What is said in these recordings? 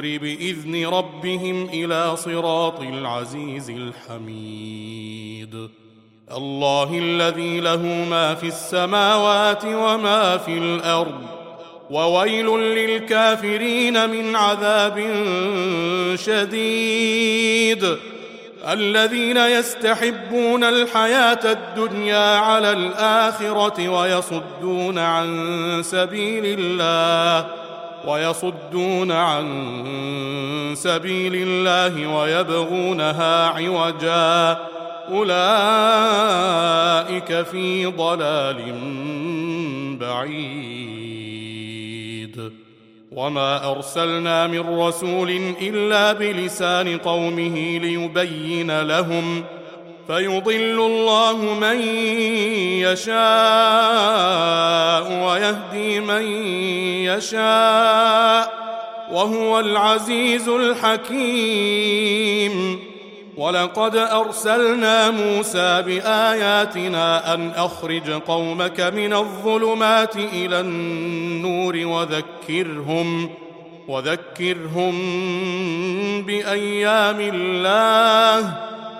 بإذن ربهم إلى صراط العزيز الحميد. الله الذي له ما في السماوات وما في الأرض وويل للكافرين من عذاب شديد. الذين يستحبون الحياة الدنيا على الآخرة ويصدون عن سبيل الله. ويصدون عن سبيل الله ويبغونها عوجا. أولئك في ضلال بعيد. وما أرسلنا من رسول إلا بلسان قومه ليبين لهم فيضل الله من يشاء ويهدي من يشاء وهو العزيز الحكيم. ولقد أرسلنا موسى بآياتنا أن أخرج قومك من الظلمات إلى النور وذكرهم وذكرهم بأيام الله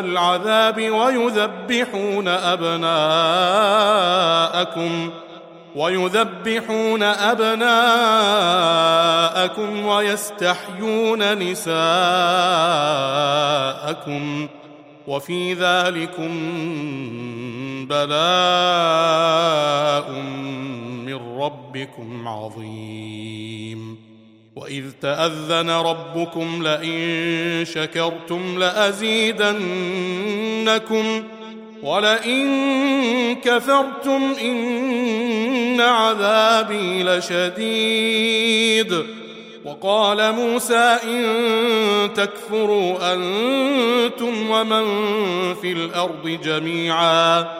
العذاب ويذبحون أبناءكم ويذبحون أبناءكم ويستحيون نساءكم وفي ذلكم بلاء من ربكم عظيم. وإذ تأذن ربكم لئن شكرتم لأزيدنكم. ولئن كفرتم إن عذابي لشديد. وقال موسى إن تكفروا أنتم ومن في الأرض جميعا.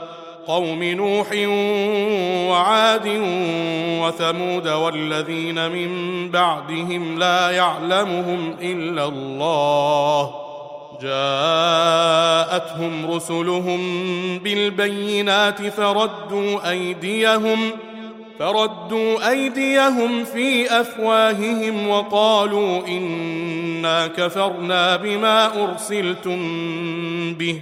قوم نوح وعاد وثمود والذين من بعدهم لا يعلمهم إلا الله جاءتهم رسلهم بالبينات فردوا أيديهم فردوا أيديهم في أفواههم وقالوا إنا كفرنا بما أرسلتم به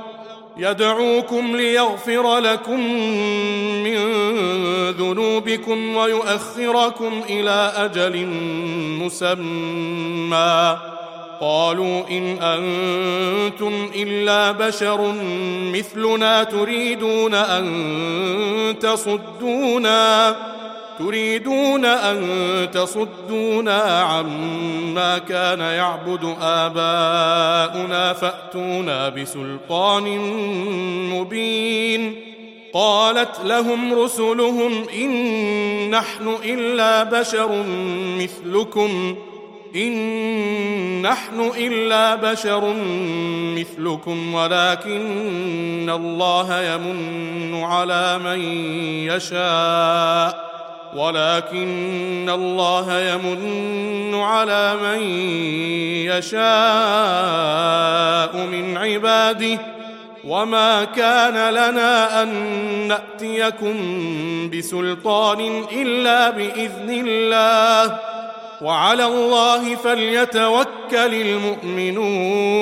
يدعوكم ليغفر لكم من ذنوبكم ويؤخركم إلى أجل مسمى. قالوا إن أنتم إلا بشر مثلنا تريدون أن تصدونا. تريدون أن تصدونا عما كان يعبد آباؤنا فأتونا بسلطان مبين قالت لهم رسلهم إن نحن إلا بشر مثلكم إن نحن إلا بشر مثلكم ولكن الله يمن على من يشاء ولكن الله يمن على من يشاء من عباده وما كان لنا أن نأتيكم بسلطان إلا بإذن الله وعلى الله فليتوكل المؤمنون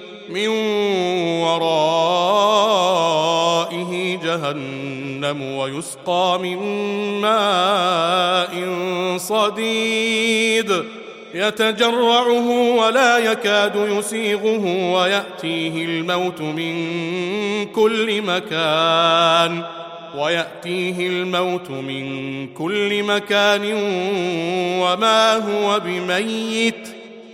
من ورائه جهنم ويسقى من ماء صديد. يتجرعه ولا يكاد يسيغه ويأتيه الموت من كل مكان. ويأتيه الموت من كل مكان وما هو بميت.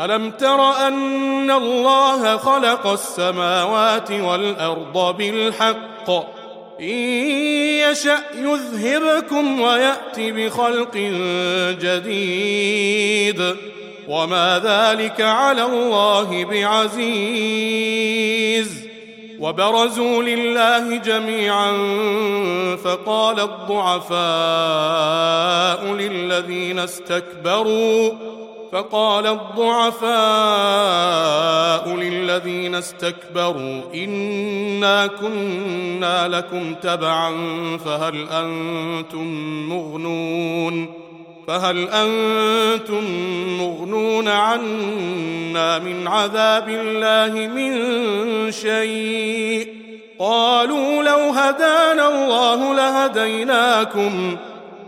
ألم تر أن الله خلق السماوات والأرض بالحق؟ إن يشأ يذهبكم ويأتي بخلق جديد. وما ذلك على الله بعزيز. وبرزوا لله جميعا فقال الضعفاء للذين استكبروا فقال الضعفاء للذين استكبروا إنا كنا لكم تبعا فهل أنتم مغنون؟ فهل أنتم مغنون عنا من عذاب الله من شيء؟ قالوا لو هدانا الله لهديناكم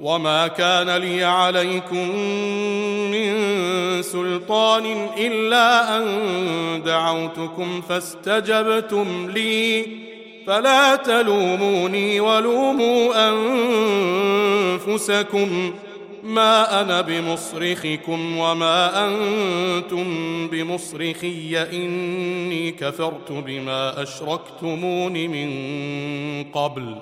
وما كان لي عليكم من سلطان الا ان دعوتكم فاستجبتم لي فلا تلوموني ولوموا انفسكم ما أنا بمصرخكم وما أنتم بمصرخي اني كفرت بما اشركتمون من قبل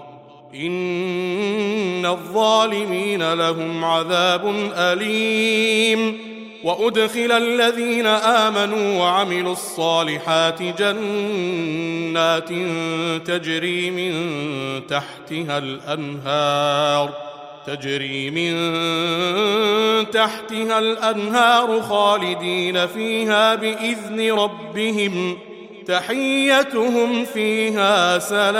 إن الظالمين لهم عذاب أليم. وأدخل الذين آمنوا وعملوا الصالحات جنات تجري من تحتها الأنهار تجري من تحتها الأنهار خالدين فيها بإذن ربهم. تحيتهم فيها سلام.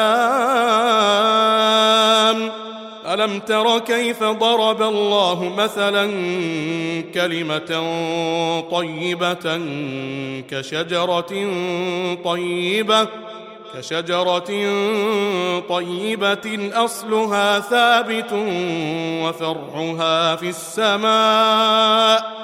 ألم تر كيف ضرب الله مثلا كلمة طيبة كشجرة طيبة كشجرة طيبة أصلها ثابت وفرعها في السماء.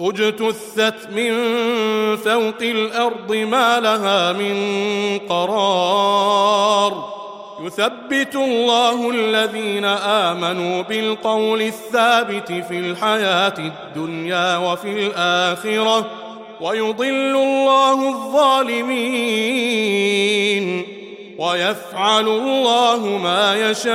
أجتثت من فوق الأرض ما لها من قرار. يثبت الله الذين آمنوا بالقول الثابت في الحياة الدنيا وفي الآخرة ويضل الله الظالمين ويفعل الله ما يشاء.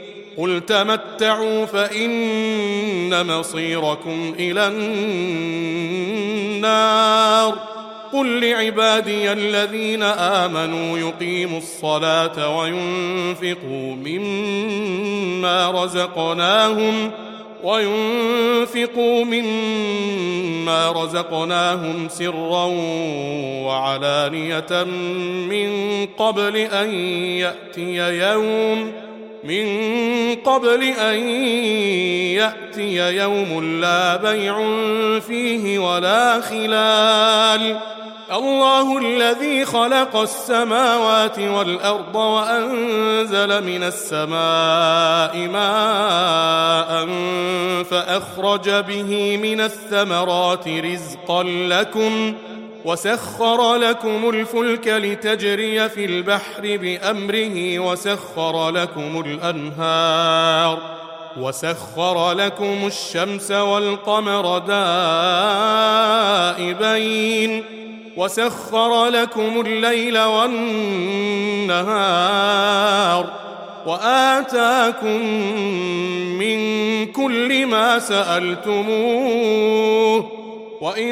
قل تمتعوا فإن مصيركم إلى النار. قل لعبادي الذين آمنوا يقيموا الصلاة وينفقوا مما رزقناهم وينفقوا مما رزقناهم سرا وعلانية من قبل أن يأتي يوم من قبل أن يأتي يوم لا بيع فيه ولا خلال. الله الذي خلق السماوات والأرض وأنزل من السماء ماء فأخرج به من الثمرات رزقا لكم وسخر لكم الفلك لتجري في البحر بأمره وسخر لكم الأنهار وسخر لكم الشمس والقمر دائبين وسخر لكم الليل والنهار وآتاكم من كل ما سألتموه وإن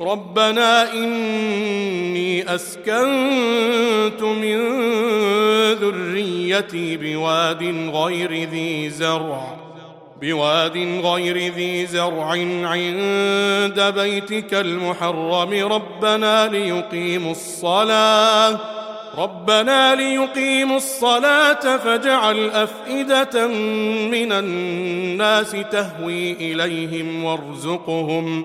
ربنا إني أسكنت من ذريتي بواد غير ذي زرع بواد غير ذي زرع عند بيتك المحرم. ربنا ليقيموا الصلاة ربنا ليقيموا الصلاة فاجعل أفئدة من الناس تهوي إليهم وارزقهم.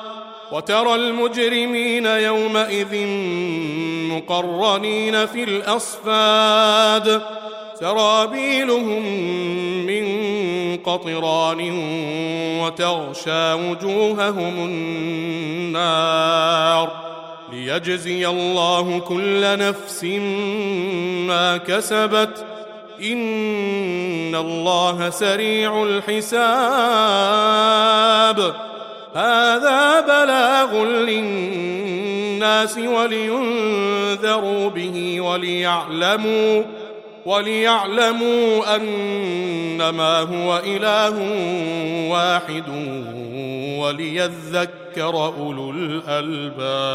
وترى المجرمين يومئذ مقرنين في الأصفاد. سرابيلهم من قطران وتغشى وجوههم النار. ليجزي الله كل نفس ما كسبت. إن الله سريع الحساب. هذا بلاغ للناس ولينذروا به وليعلموا وليعلموا أنما هو إله واحد وليذكر أولو الألباب.